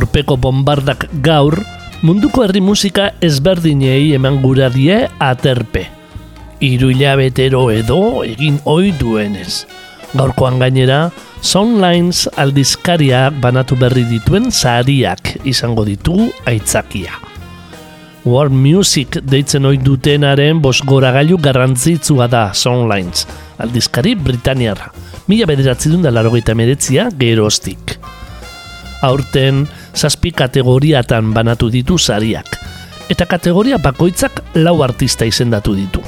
Urpeko bombardak gaur, munduko herri musika ezberdinei eman gura die aterpe. Iru hilabetero edo egin ohi duenez. Gaurkoan gainera, Soundlines aldizkariak banatu berri dituen sariak izango ditu aitzakia. World Music deitzen ohi dutenaren bosgoragailu garrantzitsua da Soundlines, aldizkari Britaniarra. Mila bederatzi duen da larogeita meretzia geroztik. Aurten, zazpi kategoriatan banatu ditu sariak, eta kategoria bakoitzak lau artista izendatu ditu.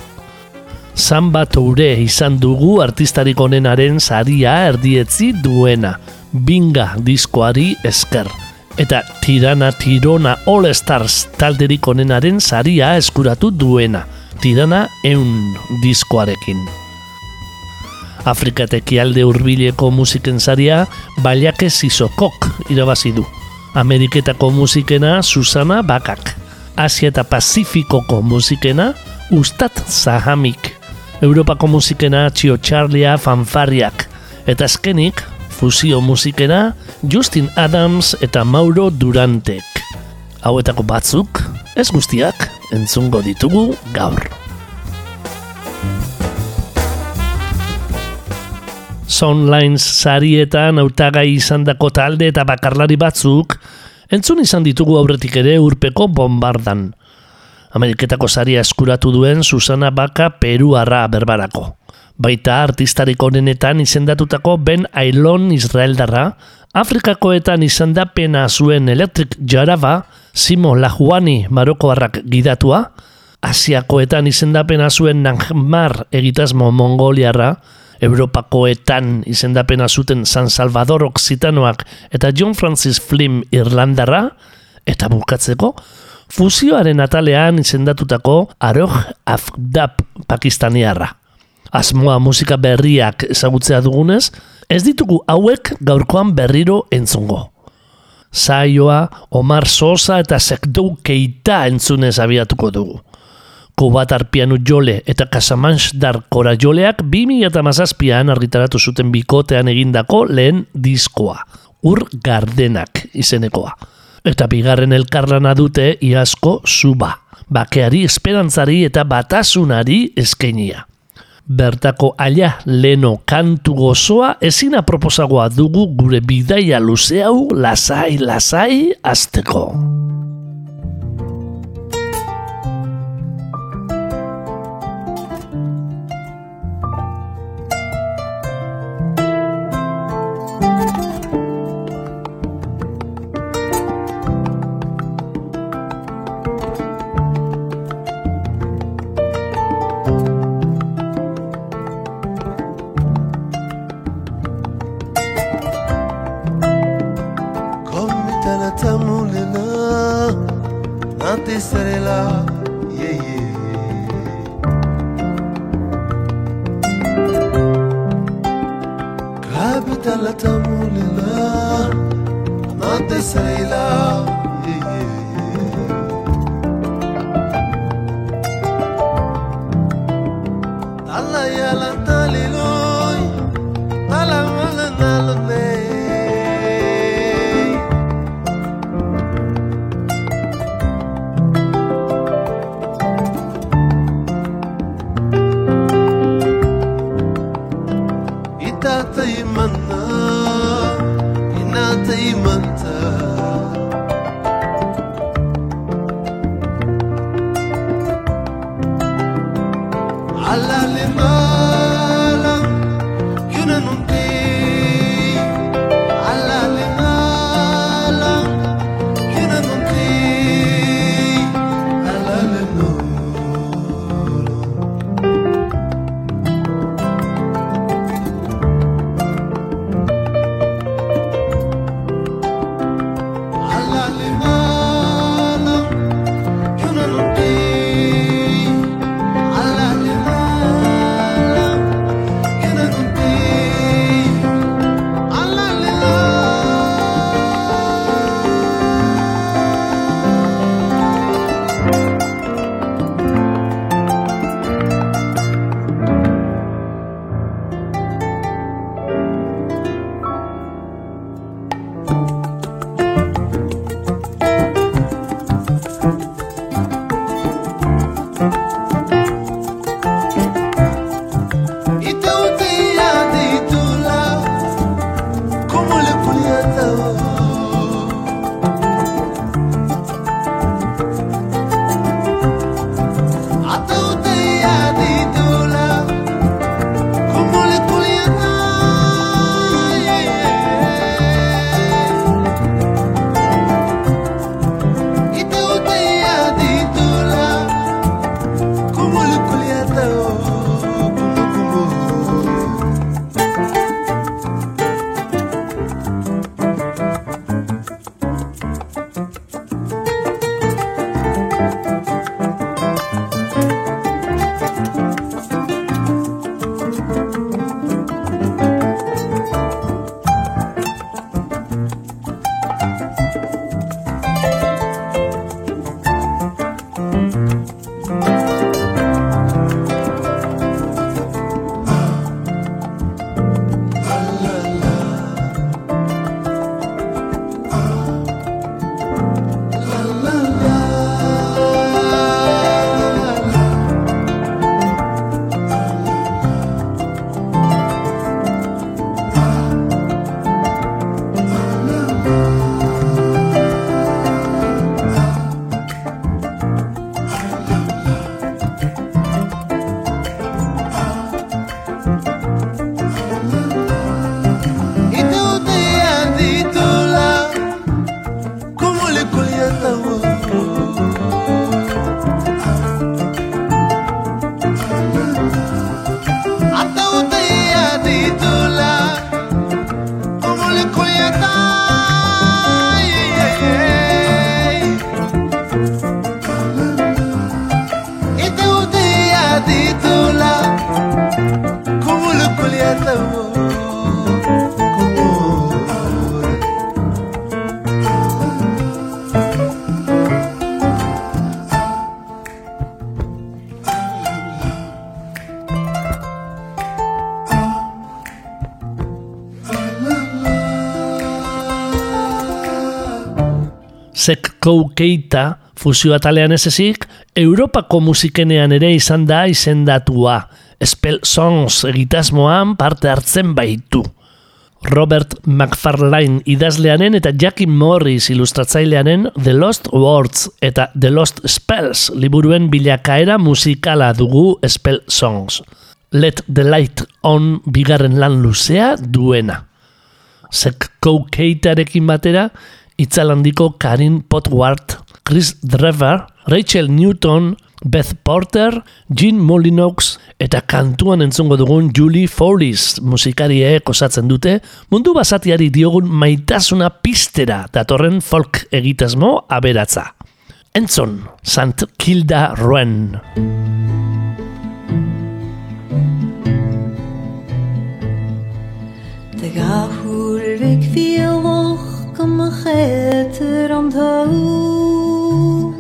Zamba toure izan dugu artistarik onenaren saria erdietzi duena, binga diskoari esker. Eta Tirana Tirona All Stars talderik onenaren saria eskuratu duena, Tirana eun diskoarekin. Afrikatek alde hurbileko musiken saria, Baliake Sisokok irabazi du. Ameriketako musikena Susana Bakak. Asia eta Pazifikoko musikena Ustat Zahamik. Europako musikena Txio Charlia Fanfarriak. Eta azkenik, fusio musikena Justin Adams eta Mauro Durantek. Hauetako batzuk, ez guztiak, entzungo ditugu gaur. Soundlines sarietan autagai izandako talde eta bakarlari batzuk, entzun izan ditugu aurretik ere urpeko bombardan. Ameriketako saria eskuratu duen Susana Baka Peruarra berbarako. Baita artistarik onenetan izendatutako Ben Ailon Israeldarra, Afrikakoetan izendapena zuen Electric Jaraba, Simo Lajuani Marokoarrak gidatua, Asiakoetan izendapena zuen Nanjmar egitasmo Mongoliarra, Europakoetan izendapena zuten San Salvador Occitanoak eta John Francis Flim Irlandarra, eta bukatzeko, fusioaren atalean izendatutako Aroj Afdab Pakistaniarra. Asmoa musika berriak ezagutzea dugunez, ez ditugu hauek gaurkoan berriro entzungo. Saioa, Omar Sosa eta Sekdou Keita entzunez abiatuko dugu. Kubatar pianu jole eta Casamans dar kora joleak 2000 eta mazazpian argitaratu zuten bikotean egindako lehen diskoa, ur gardenak izenekoa. Eta bigarren elkarlana dute iasko zuba, bakeari esperantzari eta batasunari eskenia. Bertako aia leno kantu gozoa ezina proposagoa dugu gure bidaia luzeau lasai lasai azteko. Sekko Keita fusio atalean ez ezik, Europako musikenean ere izan da izendatua. Spell Songs egitasmoan parte hartzen baitu. Robert McFarlane idazleanen eta Jackie Morris ilustratzaileanen The Lost Words eta The Lost Spells liburuen bilakaera musikala dugu Spell Songs. Let the Light On bigarren lan luzea duena. Sekko Keitarekin batera, itzalandiko Karin Potwart, Chris Drever, Rachel Newton, Beth Porter, Jean Molinox eta kantuan entzungo dugun Julie Follis musikariek osatzen dute mundu basatiari diogun maitasuna pistera datorren folk egitasmo aberatza. Entzon, Sant Kilda Roen. De gahulvik gemeter om hoog.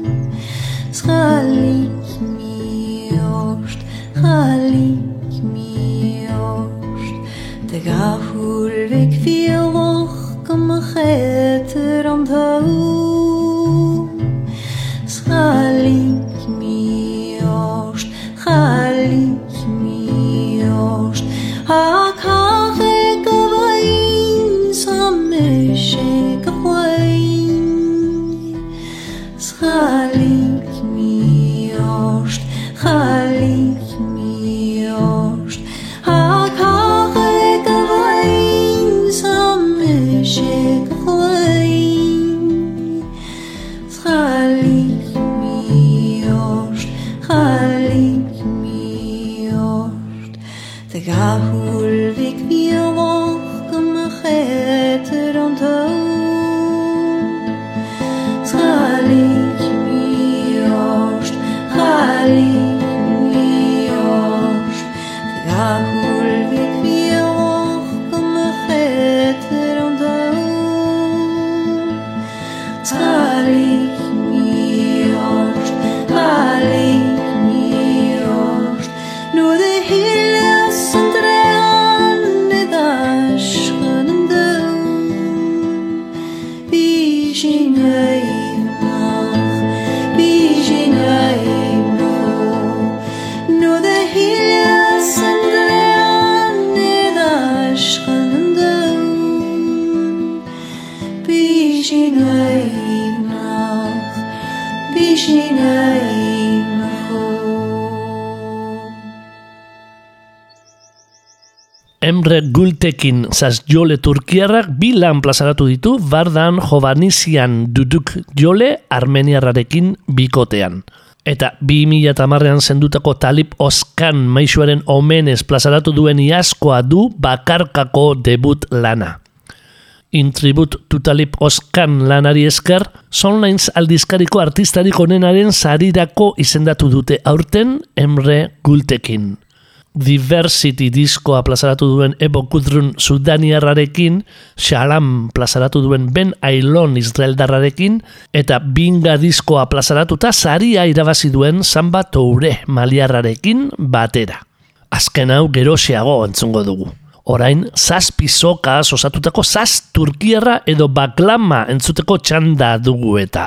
Schalik mi orst, schalik mi orst, de gahul Gultekin zaz jole turkiarrak bi lan plazaratu ditu bardan jovanizian duduk jole armeniarrarekin bikotean. Eta 2008an zendutako talip oskan maixuaren omenez plazaratu duen iaskoa du bakarkako debut lana. In tribute to Talip Oskan lanari esker, Sonlines aldizkariko artistarik onenaren sarirako izendatu dute aurten Emre Gultekin. Diversity diskoa plazaratu duen Ebo Kudrun Sudaniarrarekin, Shalam plazaratu duen Ben Ailon Israeldarrarekin, eta Binga diskoa plazaratuta saria irabazi duen Samba Toure Maliarrarekin batera. Azken hau geroxeago entzungo dugu. Orain, zazpi soka osatutako zaz turkiarra edo baklama entzuteko txanda dugu eta.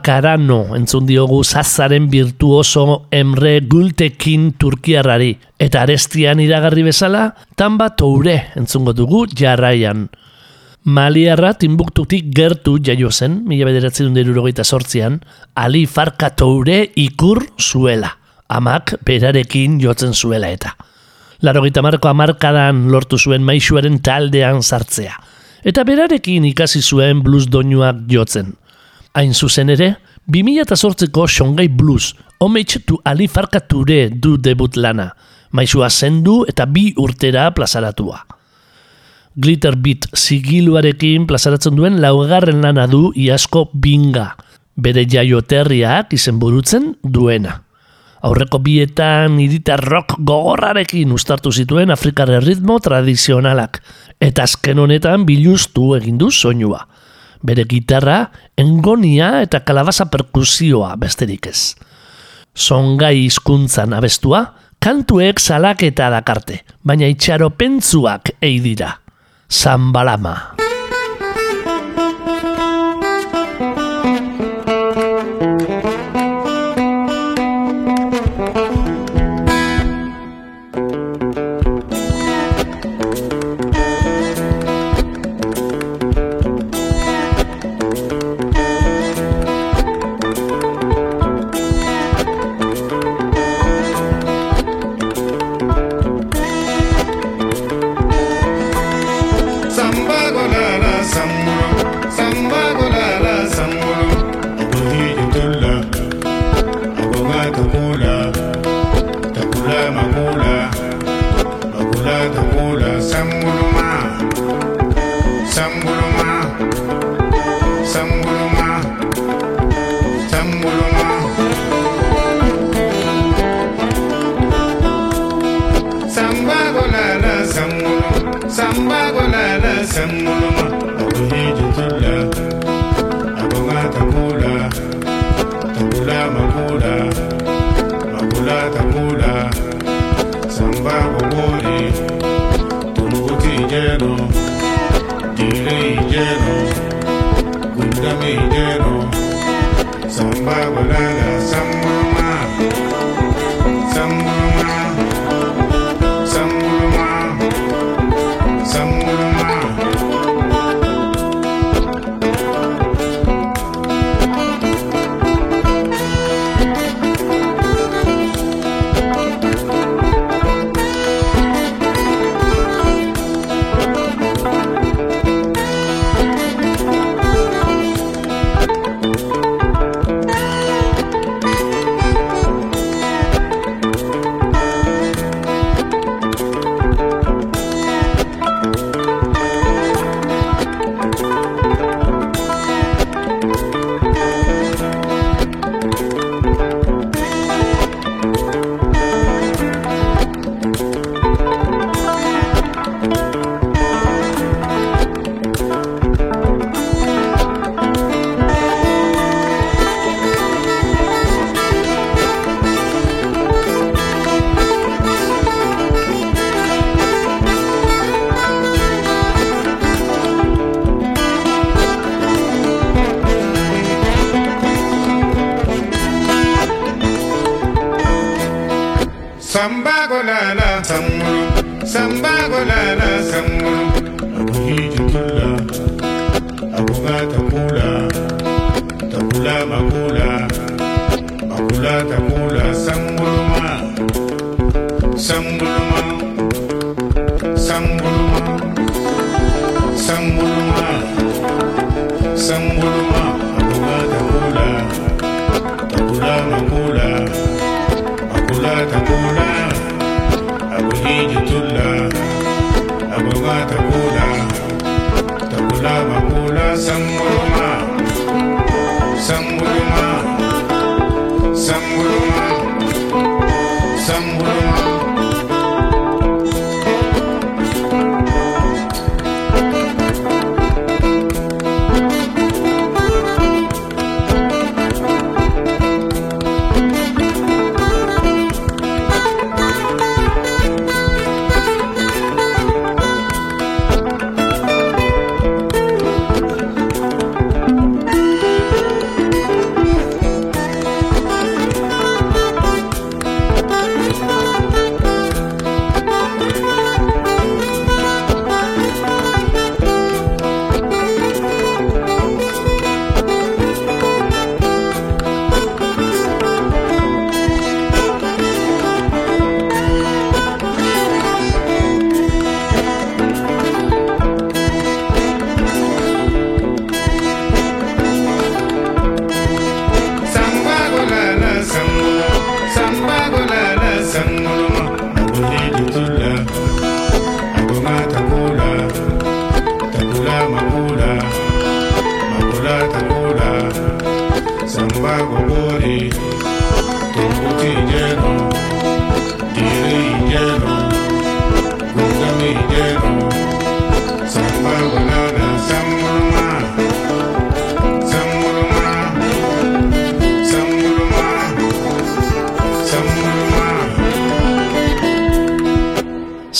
Pakarano entzun diogu zazaren virtuoso Emre Gultekin Turkiarrari. Eta arestian iragarri bezala, tanba toure entzungo dugu jarraian. Maliarra Timbuktutik gertu jaio zen, mila bederatzen dut sortzian, Ali Farka Toure ikur zuela. Amak berarekin jotzen zuela eta. Larogeita marko amarkadan lortu zuen maixuaren taldean sartzea. Eta berarekin ikasi zuen blues doinuak jotzen. Hain zuzen ere, 2008ko Xongai Blues, homage to Ali Farka Toure du debut lana. Maixua zendu eta bi urtera plazaratua. Glitter Beat zigiluarekin plazaratzen duen laugarren lana du iasko binga, bere jaioterriak izen burutzen duena. Aurreko bietan irita rock gogorrarekin ustartu zituen afrikarre ritmo tradizionalak, eta azken honetan biluztu egin du soinua. Bere gitarra, engonia eta kalabaza perkusioa besterik ez. Songai hizkuntzan abestua, kantuek salaketa dakarte, baina itxaropentzuak ei dira. Zambalama. Samba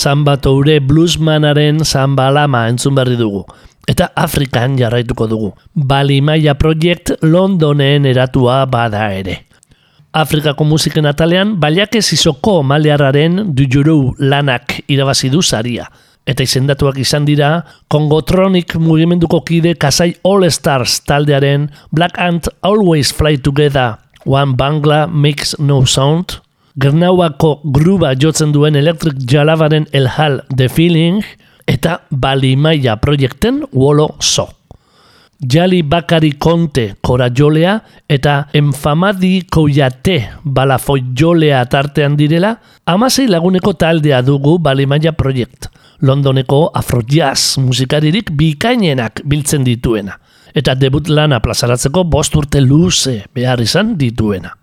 Samba Toure bluesmanaren Samba Lama entzun berri dugu. Eta Afrikan jarraituko dugu. Balimaia Project Londonen eratua bada ere. Afrikako musiken atalean, baliake zizoko malearraren dujuru lanak irabazi du saria. Eta izendatuak izan dira, Kongotronic mugimenduko kide Kasai All Stars taldearen Black Ant Always Fly Together, One Bangla Makes No Sound, Gernauako gruba jotzen duen Electric Jalabaren Elhal The Feeling, eta Balimaia proiekten Wolo So. Jali Bakari Konte Korajolea eta Enfamadi Koyate Balafoyolea tartean direla, amasei laguneko taldea dugu Balimaia Project, Londoneko afrojazz musikaririk bikainenak biltzen dituena, eta debut lana plazaratzeko bost urte luze behar izan dituena.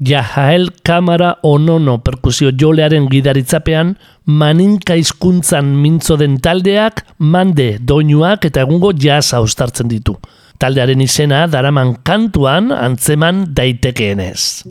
Jahael Kamara Onono perkusio jolearen gidaritzapean, maninka hizkuntzan mintzo den taldeak, mande doinuak eta egungo jazz austartzen ditu. Taldearen izena daraman kantuan antzeman daitekeenez.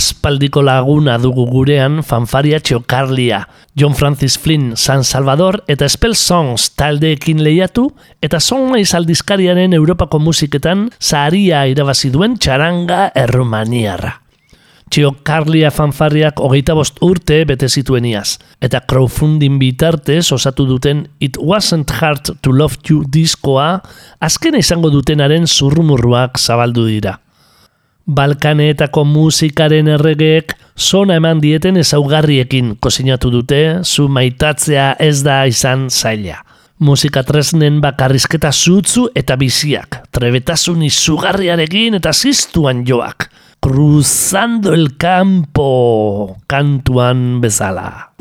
Aspaldiko laguna dugu gurean fanfaria txokarlia, John Francis Flynn San Salvador eta Spell Songs taldeekin lehiatu eta Songlaiz aldizkariaren Europako musiketan zaharia irabazi duen txaranga errumaniarra. Txio Carlia fanfarriak hogeita bost urte bete zituen iaz, eta crowdfunding bitartez osatu duten It Wasn't Hard to Love You diskoa azkena izango dutenaren zurrumurruak zabaldu dira. Balkaneetako musikaren erregeek sona eman dieten ezaugarriekin kozinatu dute, zu maitatzea ez da izan zaila. Musika tresnen bakarrizketa zutzu eta biziak, trebetasun izugarriarekin eta ziztuan joak. Cruzando el campo, kantuan bezala.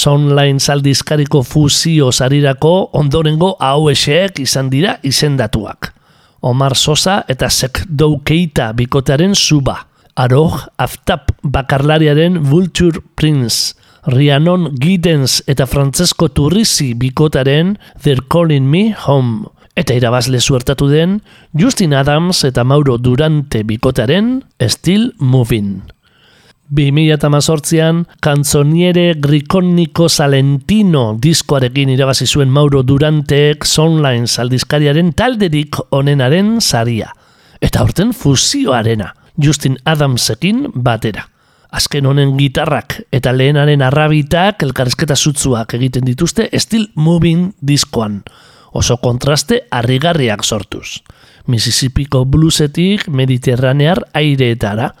Soundline saldizkariko fusio sarirako ondorengo hauesek izan dira izendatuak. Omar Sosa eta Sek Keita bikotearen suba. Aroj Aftap bakarlariaren Vulture Prince. Rhiannon Giddens eta Francesco Turrisi bikotaren They're Calling Me Home. Eta irabazle suertatu den Justin Adams eta Mauro Durante bikotaren Still Moving. 2018an kantzoniere Griconico Salentino diskoarekin irabazi zuen Mauro Duranteek Soundline aldizkariaren talderik onenaren saria. Eta horten fusioarena, Justin Adamsekin batera. Azken honen gitarrak eta lehenaren arrabitak elkarrezketa zutzuak egiten dituzte Still Moving diskoan. Oso kontraste harrigarriak sortuz. Mississippiko bluesetik mediterranear aireetara,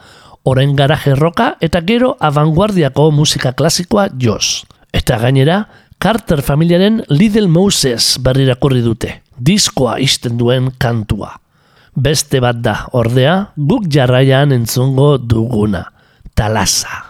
orain garaje roka eta gero avanguardiako musika klasikoa joz. Eta gainera, Carter familiaren Little Moses berrirakurri dute, diskoa isten duen kantua. Beste bat da, ordea, guk jarraian entzungo duguna, talasa.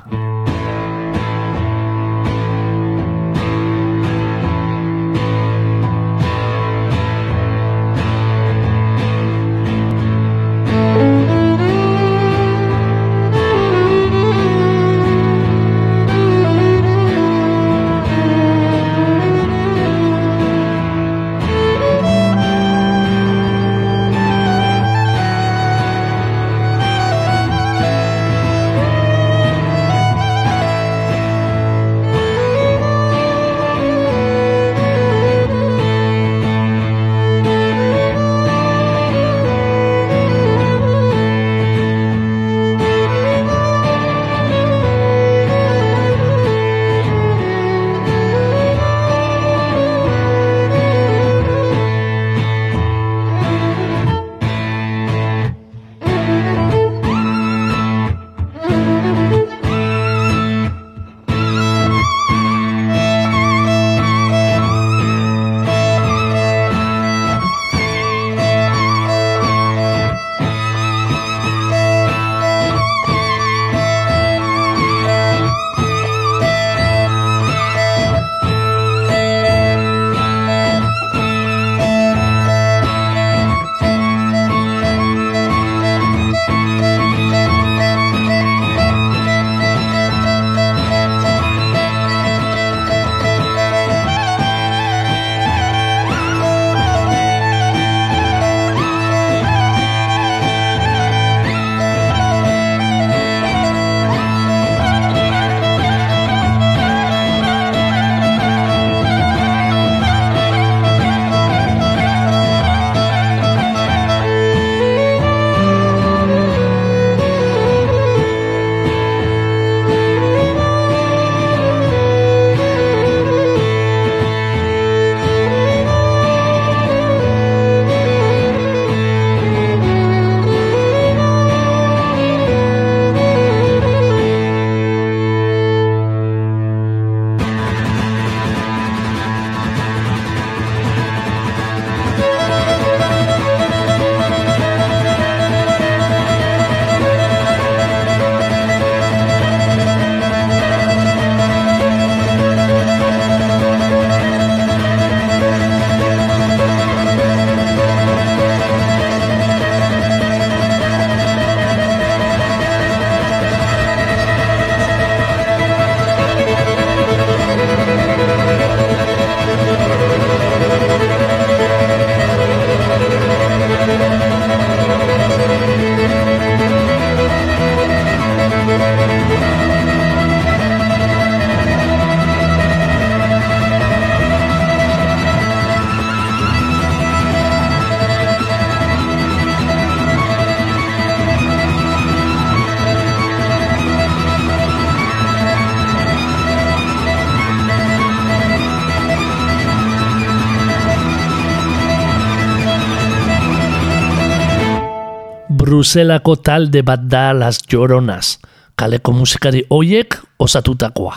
Bruselako talde bat da Las Lloronas, kaleko musikari hoiek osatutakoa.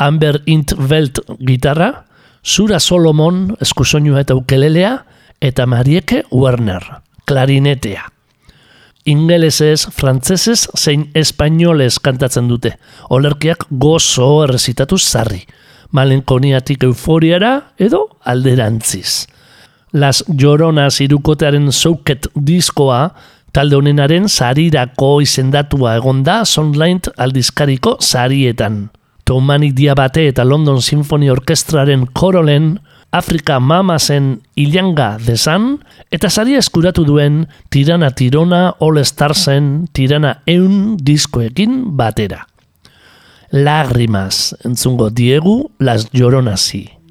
Amber Intveld gitarra, Zura Solomon eskusoinua eta ukelelea, eta Marieke Werner, klarinetea. Ingelesez, frantsesez zein espainolez kantatzen dute. Olerkiak gozo errezitatu zarri. Malenkoniatik euforiara edo alderantziz. Las Lloronas irukotearen zouket diskoa, talde honenaren sarirako izendatua egonda Soundline aldizkariko sarietan. Tomani Diabate eta London Symphony Orkestraren korolen, Afrika Mamasen Ilanga desan, eta saria eskuratu duen Tirana Tirona All Starsen Tirana Eun diskoekin batera. Lágrimas, entzungo diegu Las Lloronasi.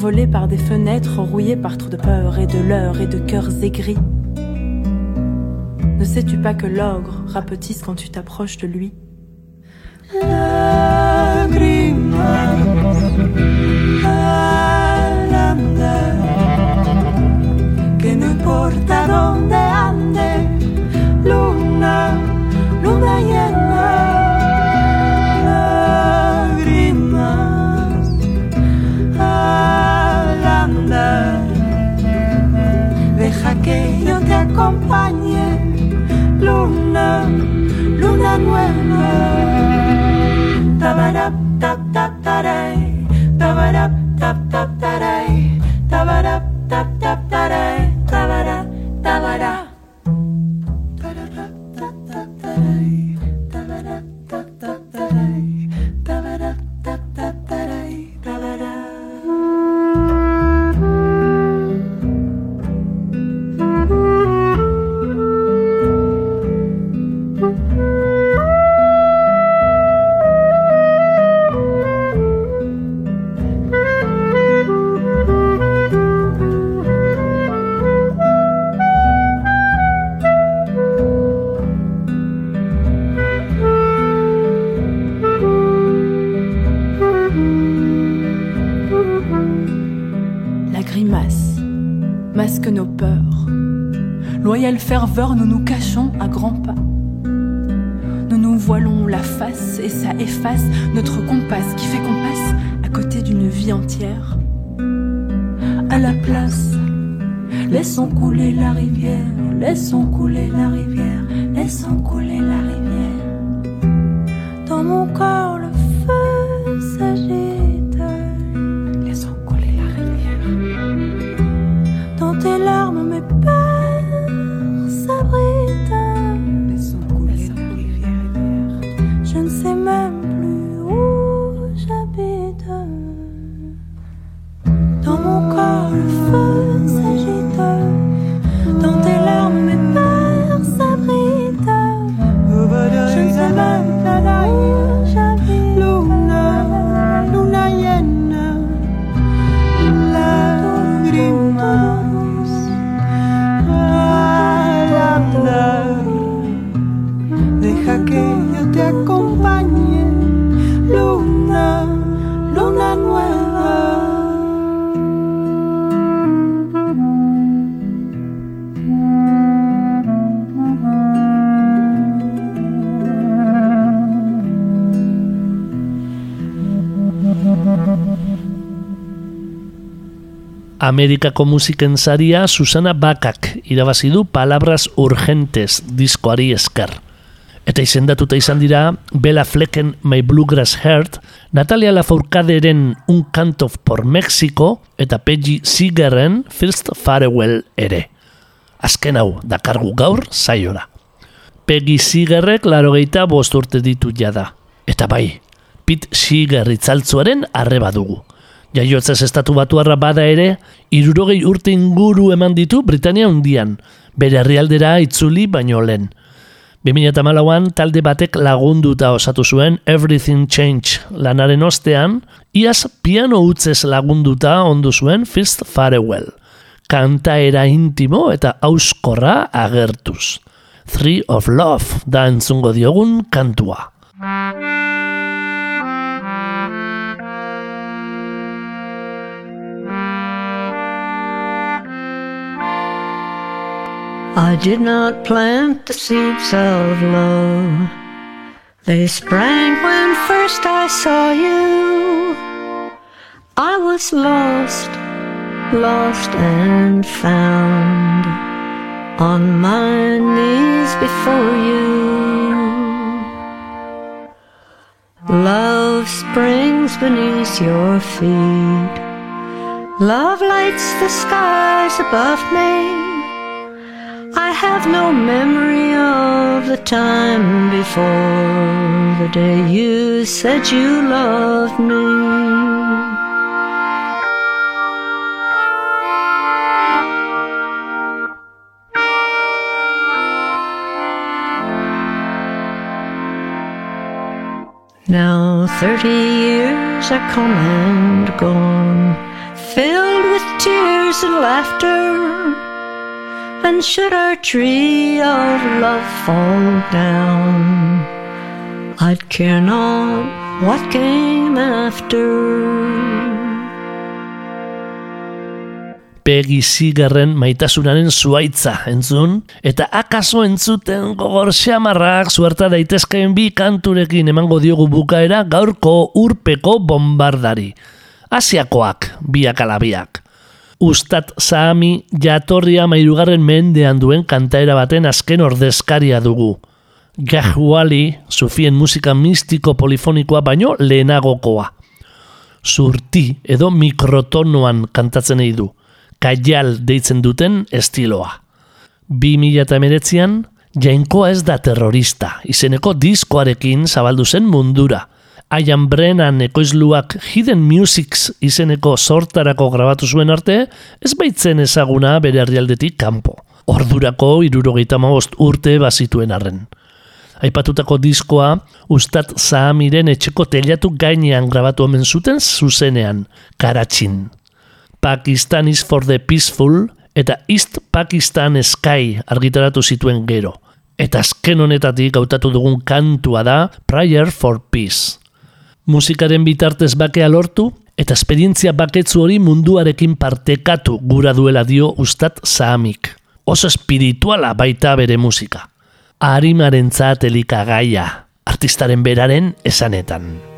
M'envoler par des fenêtres rouillées par trop de peur et de leurre et de cœurs aigris. Ne sais-tu pas que l'ogre rapetisse quand tu t'approches de lui? Deja que yo te acompañe, luna, luna nueva. Tabarap, tap, tap, Amerikako musiken saria Susana Bakak irabazi du Palabras Urgentes diskoari esker. Eta izendatuta izan dira Bella Flecken My Bluegrass Heart, Natalia Lafourcaderen Un Canto por Mexico eta Peggy Seegerren First Farewell ere. Azken hau, dakargu gaur zaiora. Peggy Seegerrek laro gehieta bost urte ditu jada. Eta bai, Pete Seeger itzaltzuaren arreba dugu. Jaiotzez estatu batuarra bada ere, irurogei urte inguru eman ditu Britania hundian, bere herrialdera itzuli baino lehen. 2008an talde batek lagunduta osatu zuen Everything Change lanaren ostean, iaz piano utzez lagunduta ondu zuen First Farewell. Kantaera intimo eta auskorra agertuz. Three of Love da entzungo diogun kantua. I did not plant the seeds of love. They sprang when first I saw you. I was lost, lost and found on my knees before you. Love springs beneath your feet. Love lights the skies above me. I have no memory of the time before the day you said you loved me. Now thirty years are come and gone, filled with tears and laughter. And should our tree of love fall down, I'd care not what came after. Seegerren maitasunaren zuaitza entzun, eta akaso entzuten gogor xamarrak suerta daitezkeen bi kanturekin emango diogu bukaera gaurko urpeko bombardari. Asiakoak, biak alabiak. Ustat Sahami jatorria mairugarren mendean duen kantaera baten azken ordezkaria dugu. Gahuali, sufien musika mistiko polifonikoa baino lehenagokoa. Zurti edo mikrotonoan kantatzen du. Kaial deitzen duten estiloa. 2008an, jainkoa ez da terrorista, izeneko diskoarekin zabaldu zen mundura. Ian Brennan ekoizluak Hidden Musics izeneko sortarako grabatu zuen arte, ez baitzen ezaguna bere herrialdetik kanpo. Ordurako irurogeita maost urte bazituen arren. Aipatutako diskoa, Ustat Zahamiren etxeko telatu gainean grabatu omen zuten zuzenean, Karatxin. Pakistan is for the peaceful eta East Pakistan Sky argitaratu zituen gero. Eta azken honetatik hautatu dugun kantua da Prayer for Peace. Musikaren bitartez bakea lortu eta esperientzia baketzu hori munduarekin partekatu gura duela dio Ustat Sahamik. Oso espirituala baita bere musika. Arimaren elika gaia, artistaren beraren esanetan.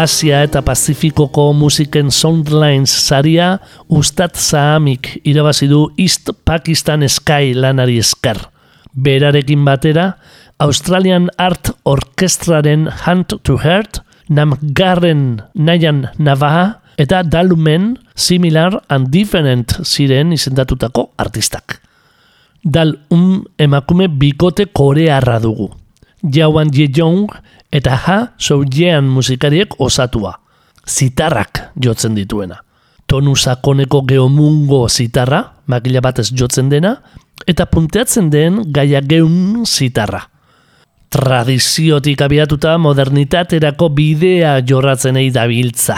Asia eta Pazifikoko musiken Soundlines saria Ustat Sahamik irabazi du East Pakistan Sky lanari esker. Berarekin batera, Australian Art Orkestraren Hunt to Heart, Namgarren Nayan Navaha eta Dalumen Similar and Different ziren izendatutako artistak. Dal um emakume bikote korearra dugu. Jawan Jejong eta Ha Soujean musikariek osatua. Zitarrak jotzen dituena. Tonu sakoneko geomungo zitarra, makila batez jotzen dena, eta punteatzen den gaia geun zitarra. Tradiziotik abiatuta modernitaterako bidea jorratzen ei dabiltza.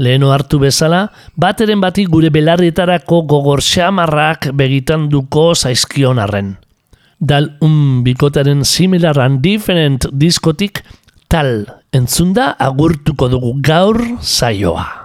Leheno hartu bezala, bateren bati gure belarrietarako gogor xamarrak begitan duko zaizkion arren dal un bikotaren similar and different diskotik tal entzunda agurtuko dugu gaur saioa.